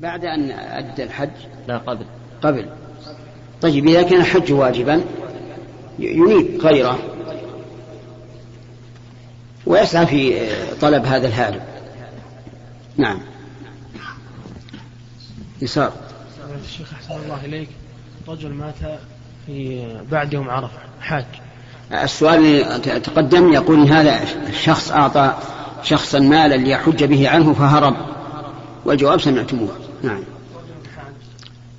بعد أن أدى الحج؟ لا قبل. قبل. طيب إذا كان الحج واجبا ينيب غيره. ويسعى في طلب هذا الهارب. نعم. يسار. الشيخ أحسن الله إليك. رجل مات في بعد يوم عرفة حاج. السؤال تقدم يقول هذا الشخص أعطى شخصا مالا ليحج به عنه فهرب. والجواب سمعتموه. نعم.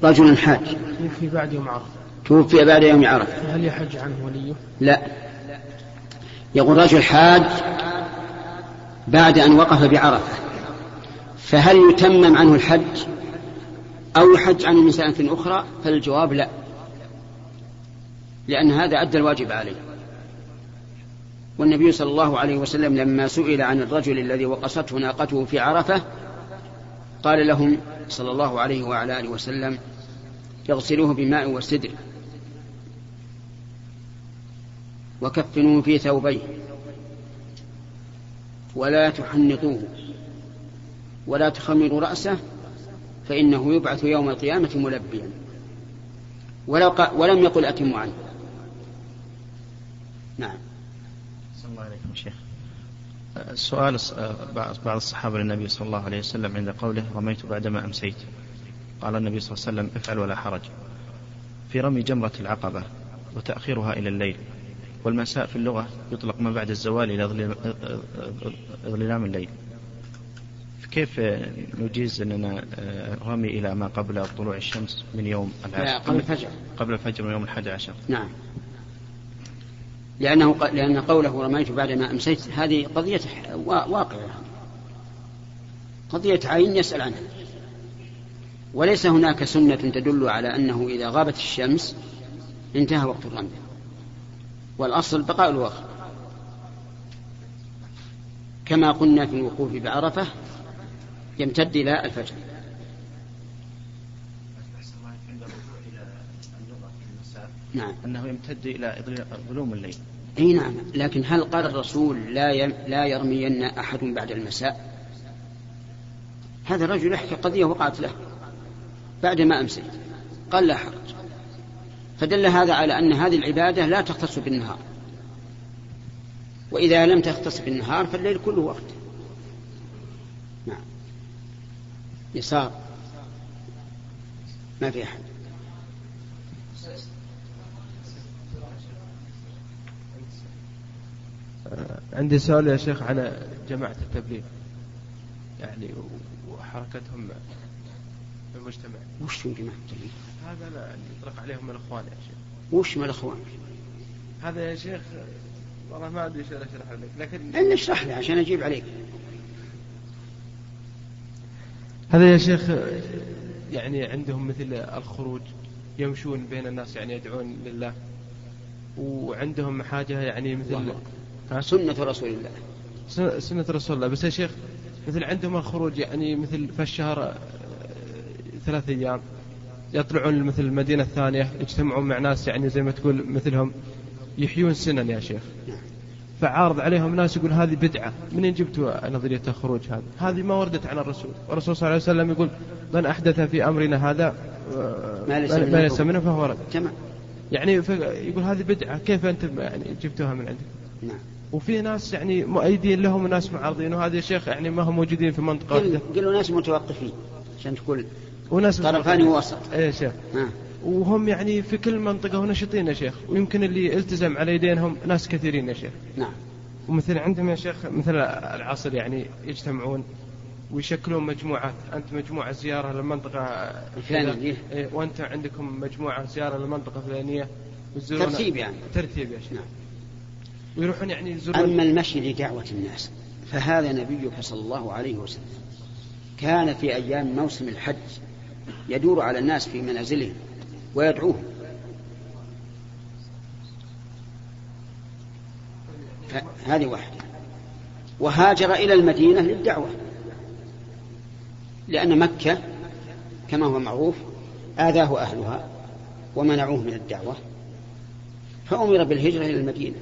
رجل حاج. توفي بعد يوم عرفة. توفي بعد يوم عرفة. هل يحج عنه وليه؟ لا. يقول رجل حاج بعد أن وقف بعرفة. فهل يتمم عنه الحج أو يحج عنه من سنة أخرى فالجواب لا. لأن هذا أدى الواجب عليه. والنبي صلى الله عليه وسلم لما سئل عن الرجل الذي وقصته ناقته في عرفة قال لهم صلى الله عليه وعلى آله وسلم اغسلوه بماء وسدر وكفنوه في ثوبيه ولا تحنطوه ولا تخمروا رأسه فإنه يبعث يوم القيامة ملبيا ولو ولم يقل أتم عنه. نعم. الله عليكم شيخ. السؤال بعض الصحابة للنبي صلى الله عليه وسلم عند قوله رميت بعدما أمسيت. قال النبي صلى الله عليه وسلم افعل ولا حرج. في رمي جمرة العقبة وتأخيرها إلى الليل. والمساء في اللغة يطلق ما بعد الزوال إلى ظلام الليل. كيف نجيز أننا رمي إلى ما قبل طلوع الشمس من يوم العاشر؟ قبل الفجر. قبل الفجر من يوم الحادي عشر. نعم. لأنه لأن قوله رميت بعدما أمسيت هذه قضية واقعة. قضية عين يسأل عنها. وليس هناك سنة تدل على أنه إذا غابت الشمس انتهى وقت الرمي. والأصل بقاء الوقت. كما قلنا في الوقوف بعرفة يمتد إلى الفجر. نعم. أنه يمتد إلى ظلوم الليل. أي نعم. لكن هل قال الرسول لا يم لا يرمين أحد بعد المساء؟ هذا الرجل يحكي قضية وقعت له بعد ما أمسيت. قال لا حرج. فدل هذا على أن هذه العبادة لا تختص بالنهار. وإذا لم تختص بالنهار فالليل كله وقت. نعم. يسار. ما في أحد. عندي سؤال يا شيخ عن جماعة التبليغ. يعني وحركتهم في المجتمع. وش في جماعة التبليغ؟ هذا لا يطلق عليهم الإخوان يا شيخ. وش من الإخوان؟ هذا يا شيخ والله ما أدري إيش أشرح لك لكن اشرح لي عشان أجيب عليك. هذا يا شيخ يعني عندهم مثل الخروج يمشون بين الناس يعني يدعون لله. وعندهم حاجة يعني مثل سنة رسول الله. سنة رسول الله. بس يا شيخ مثل عندهم الخروج يعني مثل في الشهر آه، ثلاث أيام يطلعون مثل المدينة الثانية يجتمعون مع ناس يعني زي ما تقول مثلهم يحيون سنن يا شيخ. فعارض عليهم ناس يقول هذه بدعة. منين جبتوا نظرية الخروج هذه؟ هذه ما وردت عن الرسول. والرسول صلى الله عليه وسلم يقول من أحدث في أمرنا هذا ما ليس منه فهو رد. يعني يقول هذه بدعة. كيف أنتم يعني جبتوها من عندكم نعم. وفي ناس يعني مؤيدين لهم وناس معارضين وهذا يا شيخ يعني ما هم موجودين في منطقة واحدة. قلوا ناس متوقفين عشان تقول وناس طرفان ووسط اي يا شيخ. وهم يعني في كل منطقة ونشطين يا شيخ. ويمكن اللي التزم على يدينهم ناس كثيرين يا شيخ. نعم. ومثل عندهم يا شيخ مثل العصر يعني يجتمعون ويشكلون مجموعات. أنت مجموعة زيارة للمنطقة الفلانية إيه. وأنت عندكم مجموعة زيارة للمنطقة الفلانية ترتيب يعني. ترتيب يا شيخ. نعم. ويروحون يعني يزورون أما المشي لدعوة الناس فهذا نبيك صلى الله عليه وسلم. كان في أيام موسم الحج يدور على الناس في منازلهم ويدعوهم. هذه واحدة. وهاجر إلى المدينة للدعوة لأن مكة كما هو معروف آذاه أهلها ومنعوه من الدعوة فأمر بالهجرة إلى المدينة.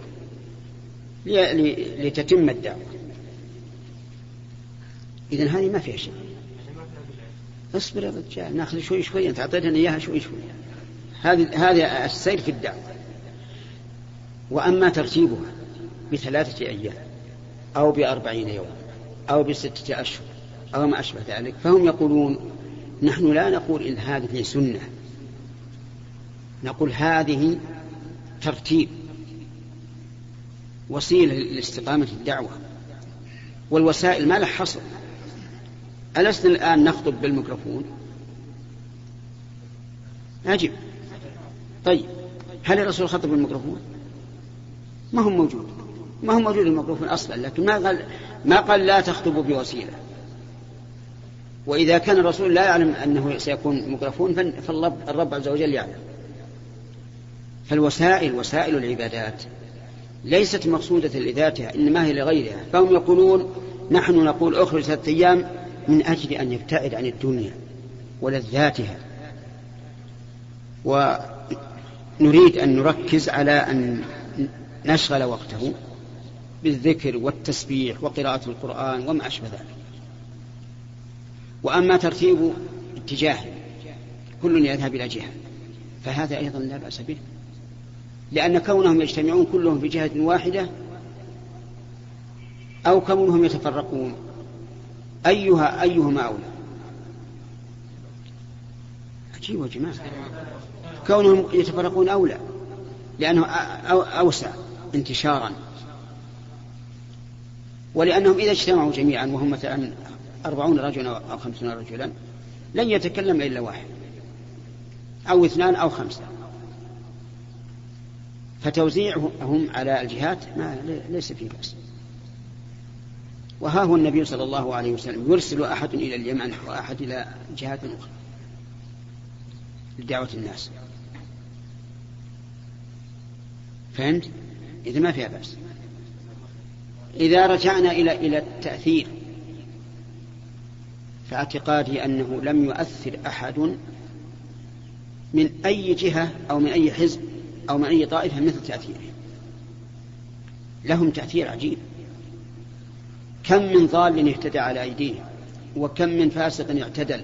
لتتم الدعوة. إذا هذه ما فيها شيء. اصبر يا رجال ناخذ شوي شوي أنت أعطيتنا إياها شوي شوي. هذه هذه السير في الدعوة. وأما ترتيبها بثلاثة أيام أو بأربعين يوما أو بستة أشهر أو ما أشبه ذلك فهم يقولون نحن لا نقول إن هذه سنة. نقول هذه ترتيب. وسيلة لاستقامة الدعوة والوسائل ما لها حصر. ألسنا الآن نخطب بالميكروفون؟ عجب طيب هل الرسول خطب بالميكروفون؟ ما هو موجود. ما هو موجود الميكروفون أصلا لكن ما قال ما قال لا تخطبوا بوسيلة. وإذا كان الرسول لا يعلم أنه سيكون ميكروفون فالرب عز وجل يعلم. فالوسائل وسائل العبادات ليست مقصودة لذاتها إنما هي لغيرها. فهم يقولون نحن نقول اخرج ثلاثة أيام من أجل أن يبتعد عن الدنيا ولذاتها. ونريد أن نركز على أن نشغل وقته بالذكر والتسبيح وقراءة القرآن وما أشبه ذلك. وأما ترتيب اتجاه كل يذهب إلى جهة فهذا أيضا لا بأس به. لأن كونهم يجتمعون كلهم في جهة واحدة أو كونهم يتفرقون. أيها أيهما أولى؟ عجيب يا جماعة. كونهم يتفرقون أولى لأنه أوسع انتشارا. ولأنهم إذا اجتمعوا جميعا وهم مثلا أربعون رجلا أو خمسون رجلا لن يتكلم إلا واحد أو اثنان أو خمسة. فتوزيعهم على الجهات ما ليس فيه بأس. وها هو النبي صلى الله عليه وسلم يرسل أحد إلى اليمن وأحد إلى جهات أخرى لدعوة الناس. فهمت؟ إذا ما فيها بأس. إذا رجعنا إلى إلى التأثير فاعتقادي أنه لم يؤثر أحد من أي جهة أو من أي حزب أو من أي طائفة مثل تأثيره. لهم تأثير عجيب. كم من ضال اهتدى على أيديهم وكم من فاسق اعتدل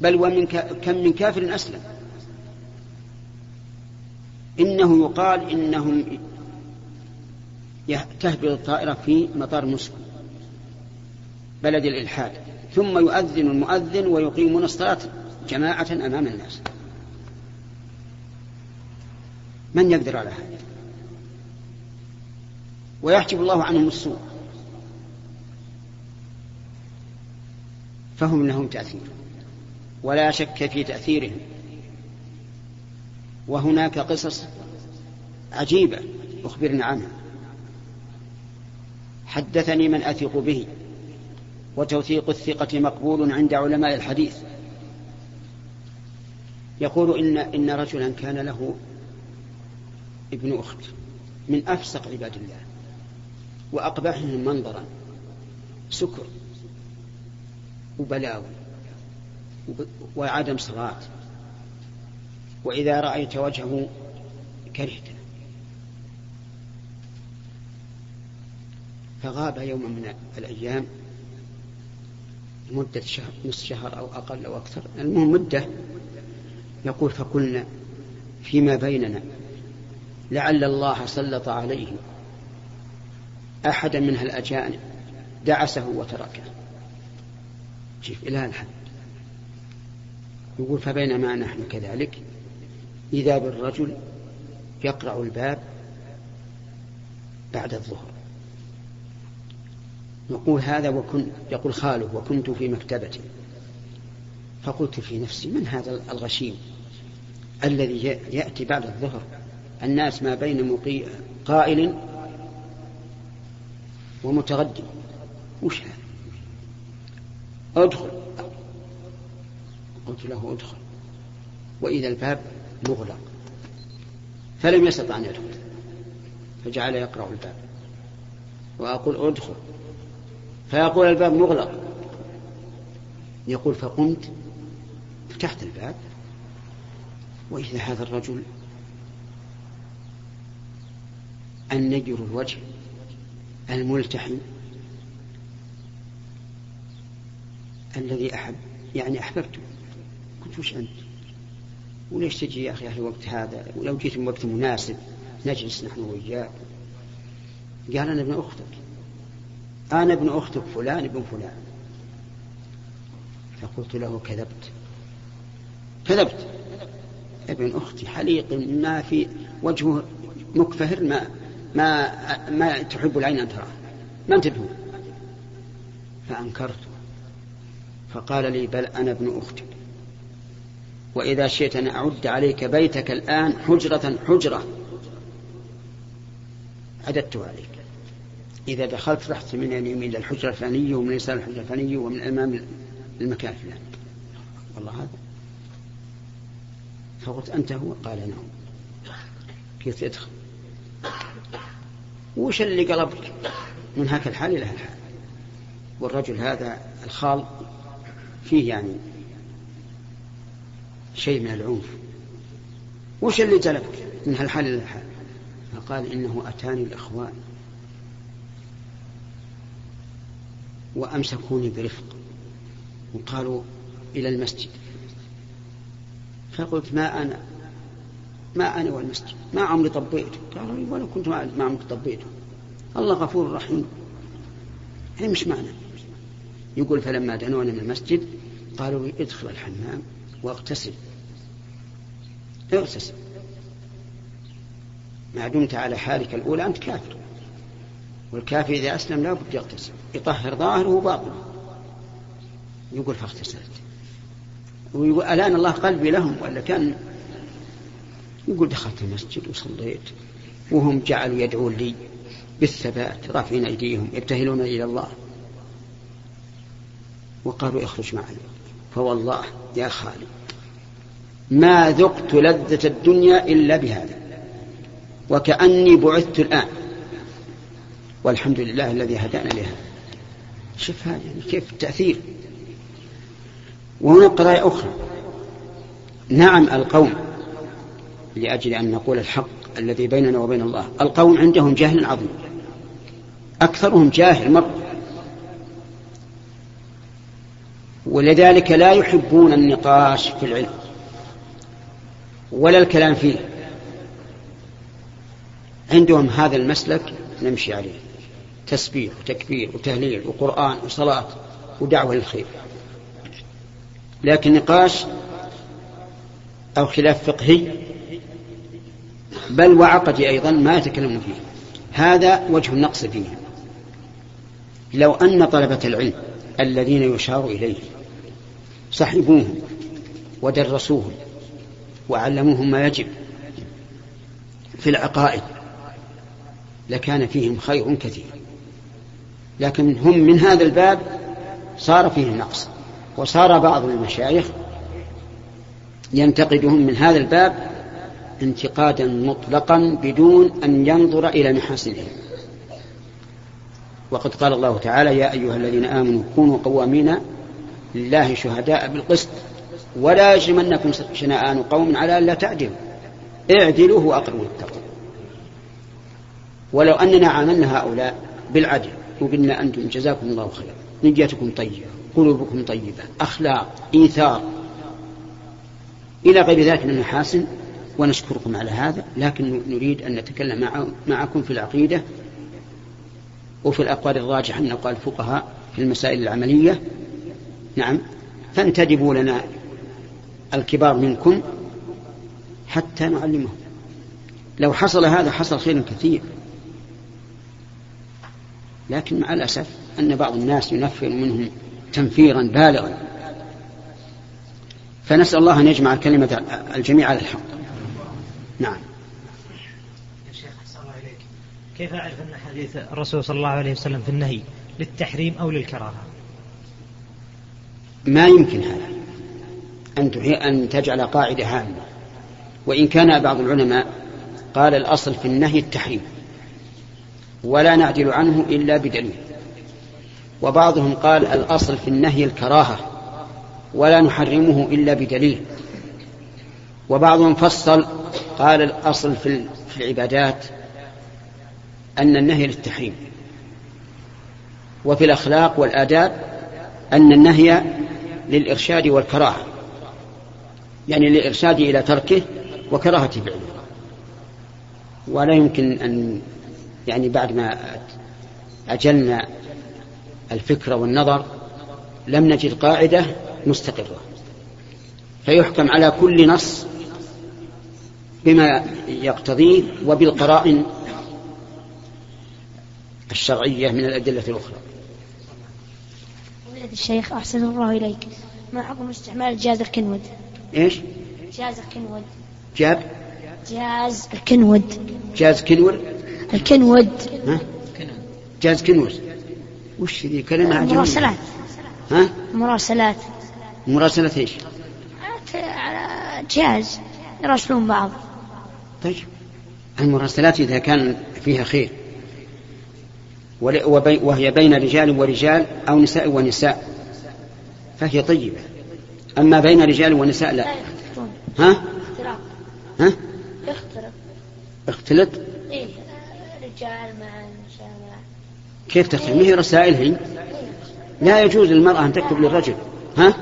بل ومن كم من كافر أسلم. إنه يقال إنهم تهبط الطائرة في مطار موسكو بلد الإلحاد ثم يؤذن المؤذن ويقيمون الصلاة جماعة أمام الناس. من يقدر على هذا؟ ويحجب الله عنهم السوء. فهم لهم تأثير. ولا شك في تأثيرهم. وهناك قصص عجيبة أخبرنا عنها. حدثني من أثق به وتوثيق الثقة مقبول عند علماء الحديث. يقول إن إن رجلا كان له ابن أخت من أفسق عباد الله وأقبحهم منظرا سكر وبلاوي وعدم صلاة وإذا رأيت وجهه كرهته. فغاب يوم من الأيام مدة شهر نصف شهر أو أقل أو أكثر. المهم مدة يقول فقلنا فيما بيننا. لعل الله سلط عليه أحدا من الأجانب دعسه وتركه. شوف إلى الحد. يقول فبينما نحن كذلك؟ إذا بالرجل يقرع الباب بعد الظهر. نقول هذا وكن يقول خاله وكنت في مكتبتي فقلت في نفسي من هذا الغشيم الذي يأتي بعد الظهر؟ الناس ما بين. قائل ومتغدي وش هذا؟ ادخل. قلت له ادخل. وإذا الباب مغلق. فلم يستطع أن يدخل. فجعل يقرأ الباب. وأقول ادخل. فيقول الباب مغلق. يقول فقمت. فتحت الباب. وإذا هذا الرجل النجر الوجه الملتحم الذي أحب يعني أحببته. قلت وش أنت؟ وليش تجي يا أخي في الوقت هذا؟ ولو جيت من وقت مناسب نجلس نحن وإياك. قال أنا ابن أختك. أنا ابن أختك فلان ابن فلان. فقلت له كذبت. كذبت؟ ابن أختي حليق ما في وجهه مكفهر ما ما ما تحب العين أن تراه. ما انتبهوا فأنكرت فقال لي بل أنا ابن أختك. وإذا شئت أن أعد عليك بيتك الآن حجرة حجرة. عددت عليك. إذا دخلت رحت من اليمين إلى الحجرة الفلانية ومن اليسار الحجرة الفلانية ومن الأمام المكان الفلاني. والله هذا. فقلت أنت هو؟ قال نعم. كيف ادخل. وش اللي قلبك من هاك الحال إلى الحال. والرجل هذا الخال فيه يعني شيء من العنف. وش اللي جلبك من هالحال إلى الحال فقال إنه أتاني الإخوان وأمسكوني برفق. وقالوا إلى المسجد. فقلت ما أنا ما أنا والمسجد ما عمري طبيته قالوا ولا كنت ما عمري طبيته الله غفور رحيم. هي مش معنى. يقول فلما دنونا من المسجد قالوا ادخل الحمام واغتسل. اغتسل. ما دمت على حالك الأولى أنت كافر. والكافر إذا أسلم لا بد يغتسل. يطهر ظاهره وباطنه. يقول فاغتسلت. ويقول ألان الله قلبي لهم ولا كان يقول دخلت المسجد وصليت وهم جعلوا يدعون لي بالثبات رافعين أيديهم يبتهلون إلى الله. وقالوا اخرج معنا. فوالله يا خالد ما ذقت لذة الدنيا إلا بهذا وكأني بعثت الآن. والحمد لله الذي هدانا لهذا شوف هذا يعني كيف التأثير. وهناك قضايا أخرى. نعم القوم لأجل أن نقول الحق الذي بيننا وبين الله. القوم عندهم جهل عظيم. أكثرهم جاهل مرة. ولذلك لا يحبون النقاش في العلم. ولا الكلام فيه. عندهم هذا المسلك نمشي عليه. تسبيح وتكبير وتهليل وقرآن وصلاة ودعوة للخير. لكن نقاش أو خلاف فقهي بل وعقدي أيضا ما يتكلمون فيه. هذا وجه النقص فيه. لو أن طلبة العلم الذين يشار إليهم صحبوهم ودرسوهم وعلموهم ما يجب في العقائد لكان فيهم خير كثير. لكن هم من هذا الباب صار فيهم نقص. وصار بعض المشايخ ينتقدهم من هذا الباب انتقادا مطلقا بدون أن ينظر إلى محاسنهم وقد قال الله تعالى يا أيها الذين آمنوا كونوا قوامين لله شهداء بالقسط ولا يجرمنكم شنآن قوم على ألا تعدلوا. اعدلوا هو أقرب للتقوى. ولو أننا عاملنا هؤلاء بالعدل وقلنا أنتم جزاكم الله خيرا نيتكم طيبة قلوبكم طيبة أخلاق إيثار إلى غير ذلك من المحاسن ونشكركم على هذا لكن نريد أن نتكلم معكم في العقيدة وفي الأقوال الراجحة من أقوال الفقهاء في المسائل العملية. نعم. فانتدبوا لنا الكبار منكم حتى نعلمهم. لو حصل هذا حصل خير كثير. لكن مع الأسف أن بعض الناس ينفر منهم تنفيرا بالغا. فنسأل الله أن يجمع كلمة الجميع على الحق. نعم. يا شيخ الله إليك. كيف أعرف أن حديث الرسول صلى الله عليه وسلم في النهي للتحريم أو للكراهة؟ ما يمكن هذا. أن أن تجعل قاعدة عامة وإن كان بعض العلماء قال الأصل في النهي التحريم. ولا نعدل عنه إلا بدليل. وبعضهم قال الأصل في النهي الكراهة. ولا نحرمه إلا بدليل. وبعضهم فصل قال الأصل في العبادات أن النهي للتحريم. وفي الأخلاق والآداب أن النهي للإرشاد والكراهة. يعني للإرشاد إلى تركه وكراهة فعله ولا يمكن أن يعني بعد ما أجلنا الفكر والنظر لم نجد قاعدة مستقرة. فيحكم على كل نص بما يقتضيه وبالقرائن الشرعية من الأدلة الأخرى. ولد الشيخ أحسن الله إليك. ما حكم استعمال جهاز الكنود؟ إيش؟ جهاز الكنود. جاب؟ جهاز الكنود. جاز كنور الكنود. ها؟ جاز كنور وش ذي كلمة عجمية مراسلات. ها؟ مراسلات. مراسلة إيش؟ على جهاز يراسلون بعض. طيب المراسلات إذا كان فيها خير. وهي بين رجال ورجال أو نساء ونساء. فهي طيبة. أما بين رجال ونساء لا. لا يختلطون ها؟ ها؟ يختلط اختلط؟ إيه رجال مع نساء مع كيف تختلط ما هي رسائل هي؟ لا يجوز للمرأة أن تكتب للرجل. ها؟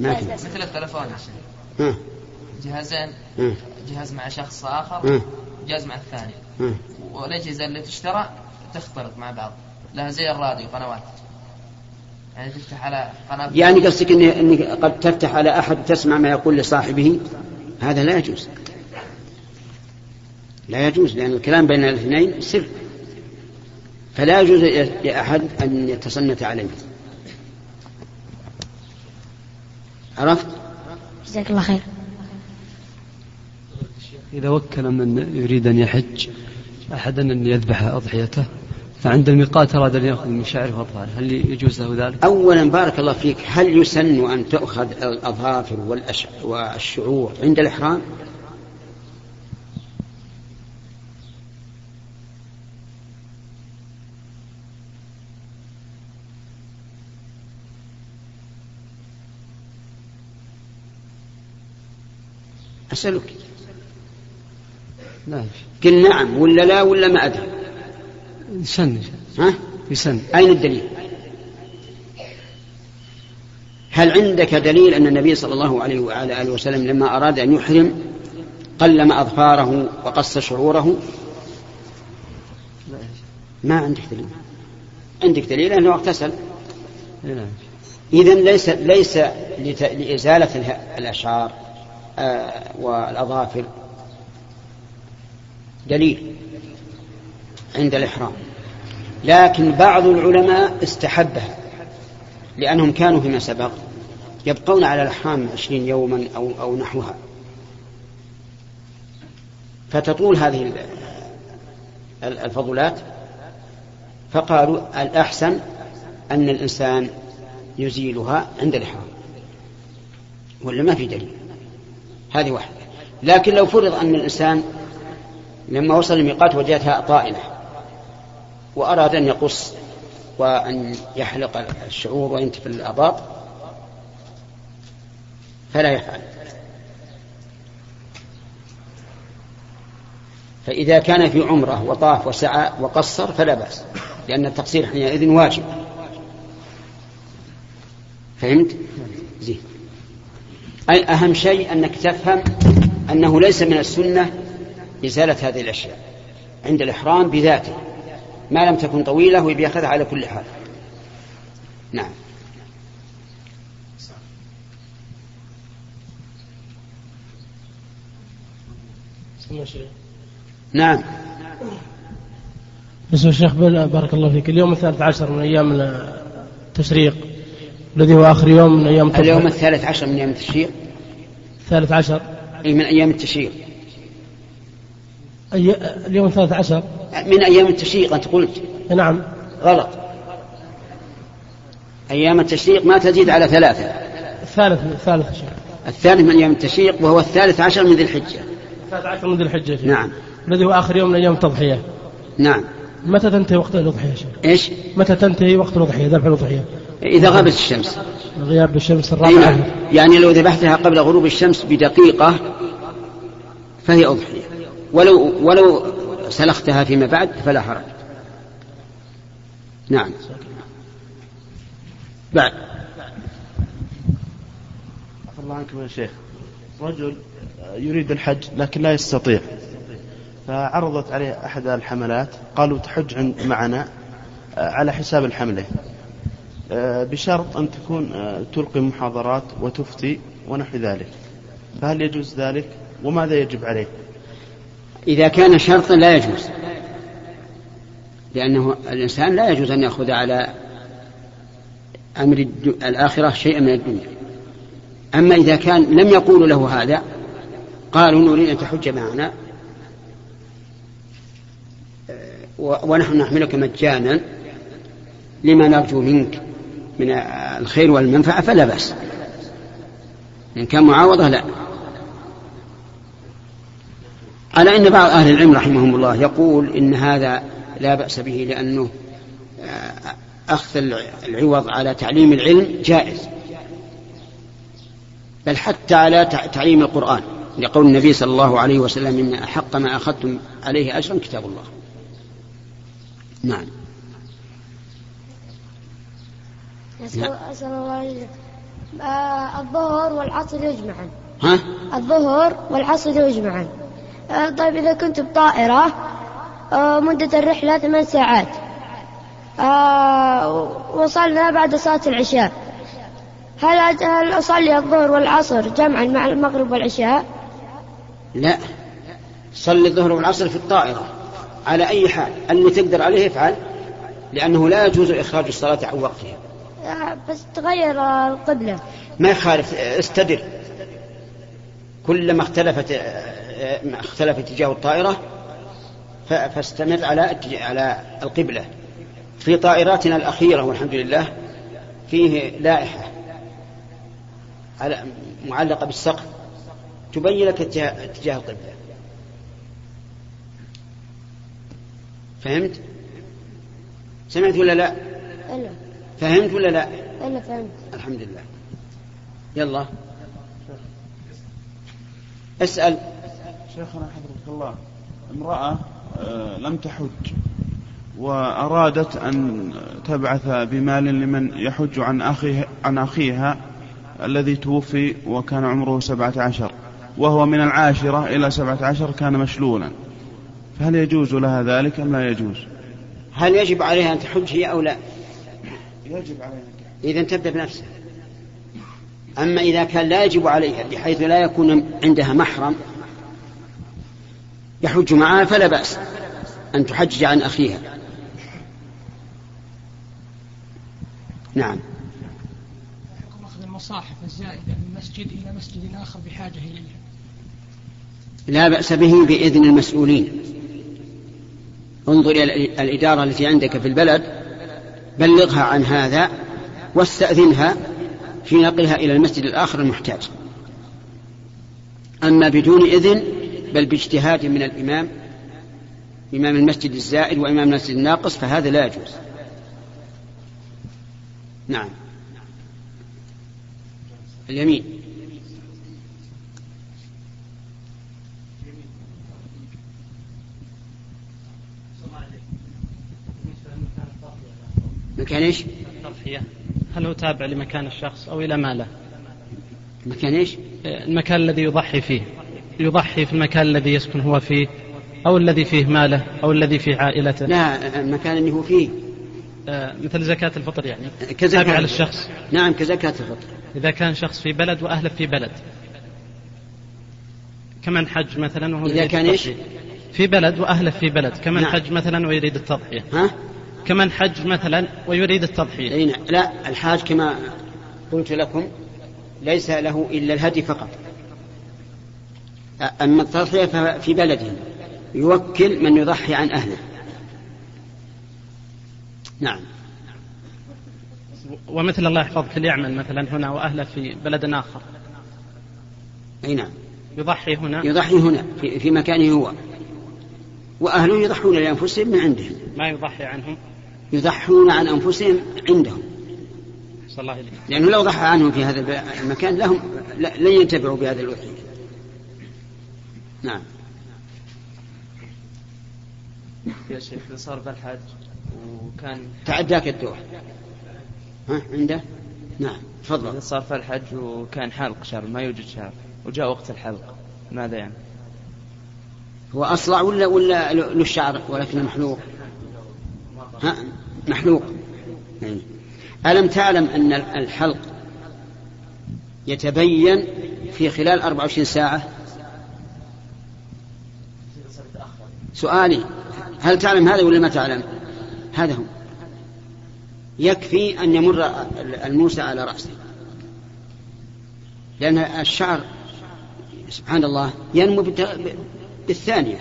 ما في. مثل التلفون. ها؟ جهازين ها جهاز مع شخص آخر ها جهاز مع الثاني. والأجهزة اللي تشترى تختلط مع بعض. لها زي الراديو قنوات. يعني تفتح على قناة. يعني قصدك إن إنك قد تفتح على أحد تسمع ما يقول لصاحبه؟ هذا لا يجوز. لا يجوز لأن الكلام بين الاثنين سر. فلا يجوز لأحد أن يتصنت عليه. عرفت؟ جزاك الله خير. إذا وكل من يريد أن يحج أحدا أن يذبح أضحيته فعند الميقات أراد أن يأخذ من شعره وأطفاله هل يجوز له ذلك؟ أولا بارك الله فيك هل يسن أن تؤخذ الأظافر. والشعور عند الإحرام؟ أسألك قل نعم ولا لا ولا ما أدري. يسن ها؟ يسن أين الدليل؟ هل عندك دليل أن النبي صلى الله عليه وعلى آله وسلم لما أراد أن يحرم قلم أظفاره وقص شعوره؟ ما عندك دليل. عندك دليل أنه اغتسل. نعم. إذا ليس ليس لإزالة الأشعار آه، والأظافر. دليل عند الإحرام. لكن بعض العلماء استحبها لأنهم كانوا فيما سبق يبقون على الإحرام عشرين يوما أو, أو نحوها. فتطول هذه ال- ال- الفضلات فقالوا الأحسن أن الإنسان يزيلها عند الإحرام. ولا ما في دليل؟ هذه واحدة. لكن لو فرض أن الإنسان لما وصل الميقات وجدتها طائلة وأراد أن يقص وأن يحلق الشعور وينتف الأباط فلا يفعل. فإذا كان في عمرة وطاف وسعى وقصر فلا بأس لأن التقصير حينئذ واجب. فهمت؟ زين. أهم شيء أنك تفهم أنه ليس من السنة إزالة هذه الأشياء عند الإحرام بذاته ما لم تكن طويلة ويأخذها على كل حال. نعم. نعم. بسم الشيخ بارك الله فيك اليوم الثالث عشر من أيام التشريق الذي هو آخر يوم من أيام اليوم التشريق الثالث عشر من أيام التشريق. الثالث عشر. أي من أيام التشريق. أي... اليوم الثالث عشر. من أيام التشريق أنت قلت. نعم. غلط. أيام التشريق ما تزيد على ثلاثة. الثالث الثالث عشر. الثالث من أيام التشريق وهو الثالث عشر من ذي الحجة. الثالث عشر من ذي الحجة شيخ. نعم. الذي هو آخر يوم من أيام التضحية. نعم. متى تنتهي وقت الأضحية يا شيخ؟ إيش؟ متى تنتهي وقت الأضحية ذبح الأضحية؟ إذا غابت الشمس. غياب الشمس الرابعة نعم. يعني لو ذبحتها قبل غروب الشمس بدقيقة فهي أضحية. ولو ولو سلختها فيما بعد فلا حرج. نعم. بعد. عفى الله عنكم يا شيخ. رجل يريد الحج لكن لا يستطيع. فعرضت عليه أحد الحملات قالوا تحج عند معنا آه، على حساب الحملة. آه، بشرط أن تكون آه، تلقي محاضرات وتفتي ونحو ذلك. فهل يجوز ذلك؟ وماذا يجب عليه؟ إذا كان شرطا لا يجوز. لأنه الإنسان لا يجوز أن يأخذ على أمر الآخرة شيئا من الدنيا. أما إذا كان لم يقولوا له هذا قالوا نريد أن تحج معنا ونحن نحملك مجانا لما نرجو منك من الخير والمنفعة فلا بأس. إن كان معاوضة لا. على أن بعض أهل العلم رحمهم الله يقول إن هذا لا بأس به لأنه أخذ العوض على تعليم العلم جائز. بل حتى على تعليم القرآن. لقول النبي صلى الله عليه وسلم إن أحق ما أخذتم عليه أجرا كتاب الله. نعم. أسأل الله آه الظهر والعصر يجمعا ها؟ الظهر والعصر يجمعا آه طيب إذا كنت بطائرة آه مدة الرحلة ثمان ساعات. آه وصلنا بعد صلاة العشاء. هل هل أصلي الظهر والعصر جمعا مع المغرب والعشاء؟ لا. صلي الظهر والعصر في الطائرة. على أي حال؟ اللي تقدر عليه افعل لأنه لا يجوز إخراج الصلاة عن وقتها. آه، بس تغير القبلة. ما يخالف استدر. كلما اختلفت آه، اختلف اتجاه الطائرة فاستمر على على القبلة. في طائراتنا الأخيرة والحمد لله فيه لائحة على معلقة بالسقف تبين لك اتجاه القبلة. فهمت؟ سمعت ولا لا؟ ألا فهمت ولا لا؟ ألا فهمت. الحمد لله. يلا. اسأل. شيخنا حفظك الله امرأة آه، لم تحج وأرادت أن تبعث بمال لمن يحج عن أخيه عن أخيها الذي توفي وكان عمره سبعة عشر وهو من العاشرة إلى سبعة عشر كان مشلولا. فهل يجوز لها ذلك أم لا يجوز؟ هل يجب عليها أن تحج هي أو لا؟ يجب عليها إذا تبدأ بنفسها أما إذا كان لا يجب عليها بحيث لا يكون عندها محرم يحج معها فلا بأس أن تحجج عن أخيها. نعم. أخذ المصاحف الزائدة من مسجد إلى مسجد آخر بحاجة إليها لا بأس به بإذن المسؤولين. انظر إلى الإدارة التي عندك في البلد بلغها عن هذا واستأذنها في نقلها إلى المسجد الآخر المحتاج. أما بدون إذن بل باجتهاد من الإمام إمام المسجد الزائد وإمام المسجد الناقص فهذا لا يجوز نعم اليمين مكان إيش؟ التضحية هل هو تابع لمكان الشخص أو إلى ماله؟ مكان إيش؟ المكان الذي يضحي فيه يضحي في المكان الذي يسكن هو فيه أو الذي فيه ماله أو الذي فيه عائلته. لا المكان اللي هو فيه. آه، مثل زكاة الفطر يعني. كزكاة تابع للشخص. نعم كزكاة الفطر. إذا كان شخص في بلد وأهله في بلد. كمن حج مثلا وهو إذا كان إيش؟ في بلد وأهله في بلد. كمن نعم. حج مثلا ويريد التضحية. ها؟ كمن حج مثلا ويريد التضحية. نعم. لا الحاج كما قلت لكم ليس له إلا الهدي فقط. أما التضحية ففي بلده. يوكل من يضحي عن أهله. نعم. ومثل الله يحفظك اللي يعمل مثلا هنا وأهله في بلد آخر. أي نعم. يضحي هنا. يضحي هنا في, في مكانه هو. وأهله يضحون لأنفسهم من عندهم. ما يضحي عنهم. يضحون عن أنفسهم عندهم. صلى الله عليه لأنه لو ضحى عنهم في هذا المكان لهم لن ينتفعوا بهذا الوحي. نعم. يا شيخ صار بالحج وكان تعداك الدور. ها عنده؟ نعم تفضل. صار في الحج وكان حلق شعر ما يوجد شعر وجاء وقت الحلق ماذا يعني؟ هو أصلع ولا ولا له الشعر ولكنه محلوق؟ ها محلوق. يعني. ألم تعلم أن الحلق يتبين في خلال 24 ساعة؟ سؤالي هل تعلم هذا ولا ما تعلم؟ هذا هو. يكفي أن يمر الموسى على رأسه. لأن الشعر سبحان الله ينمو بالثانية.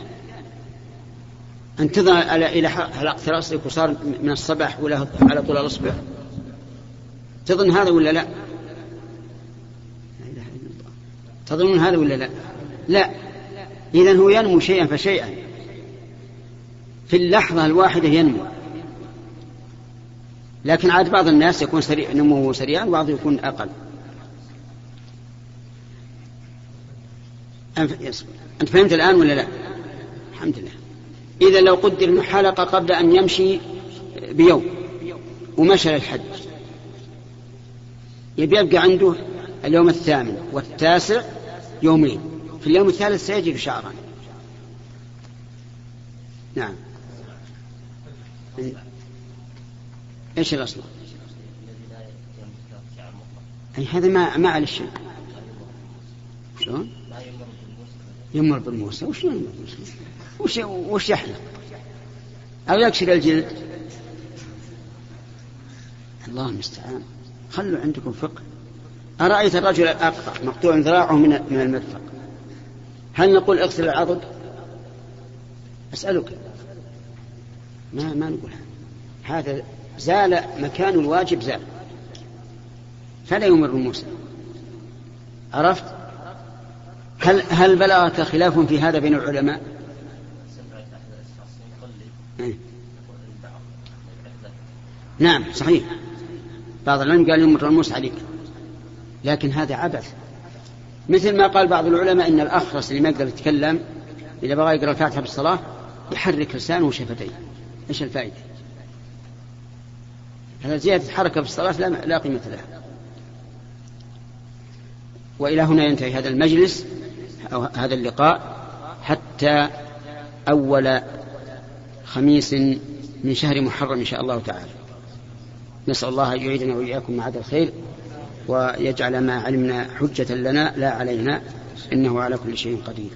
تضع إلى حلقة رأسك وصار من الصباح ولا على طول الأصبع. تظن هذا ولا لا؟ تظنون هذا ولا لا؟ لا. إذا هو ينمو شيئا فشيئا. في اللحظة الواحدة ينمو. لكن عاد بعض الناس يكون سريع نموه سريعا وبعض يكون أقل. أنت فهمت الآن ولا لا؟ الحمد لله. إذا لو قدر أنه قبل أن يمشي بيوم ومشى للحج يبي يبقى عنده اليوم الثامن والتاسع يومين. في اليوم الثالث سيجد شعرا. نعم. إيش الأصل؟ اي هذا ما ما على الشيء شلون؟ يمر بالموسى وش يمر بالموسى؟ وش وش يحلق؟ أو يكسر الجلد الله المستعان خلوا عندكم فقه أرأيت الرجل الأقطع مقطوع ذراعه من من المرفق هل نقول اغسل العضد؟ أسألك ما ما نقول هذا. هذا زال مكان الواجب زال. فلا يمر موسى عرفت؟ هل هل بلغك خلاف في هذا بين العلماء؟ إيه. نعم صحيح. بعض العلم قال يمر الموسى عليك. لكن هذا عبث. مثل ما قال بعض العلماء إن الأخرس اللي ما يقدر يتكلم إذا بغى يقرأ الفاتحة بالصلاة يحرك لسانه وشفتيه. إيش الفائدة؟ هذا زيادة حركة في الصلاة لا, لا قيمة لها. وإلى هنا ينتهي هذا المجلس أو هذا اللقاء حتى أول خميس من شهر محرم إن شاء الله تعالى. نسأل الله أن يعيدنا وإياكم معاد الخير ويجعل ما علمنا حجة لنا لا علينا إنه على كل شيء قدير.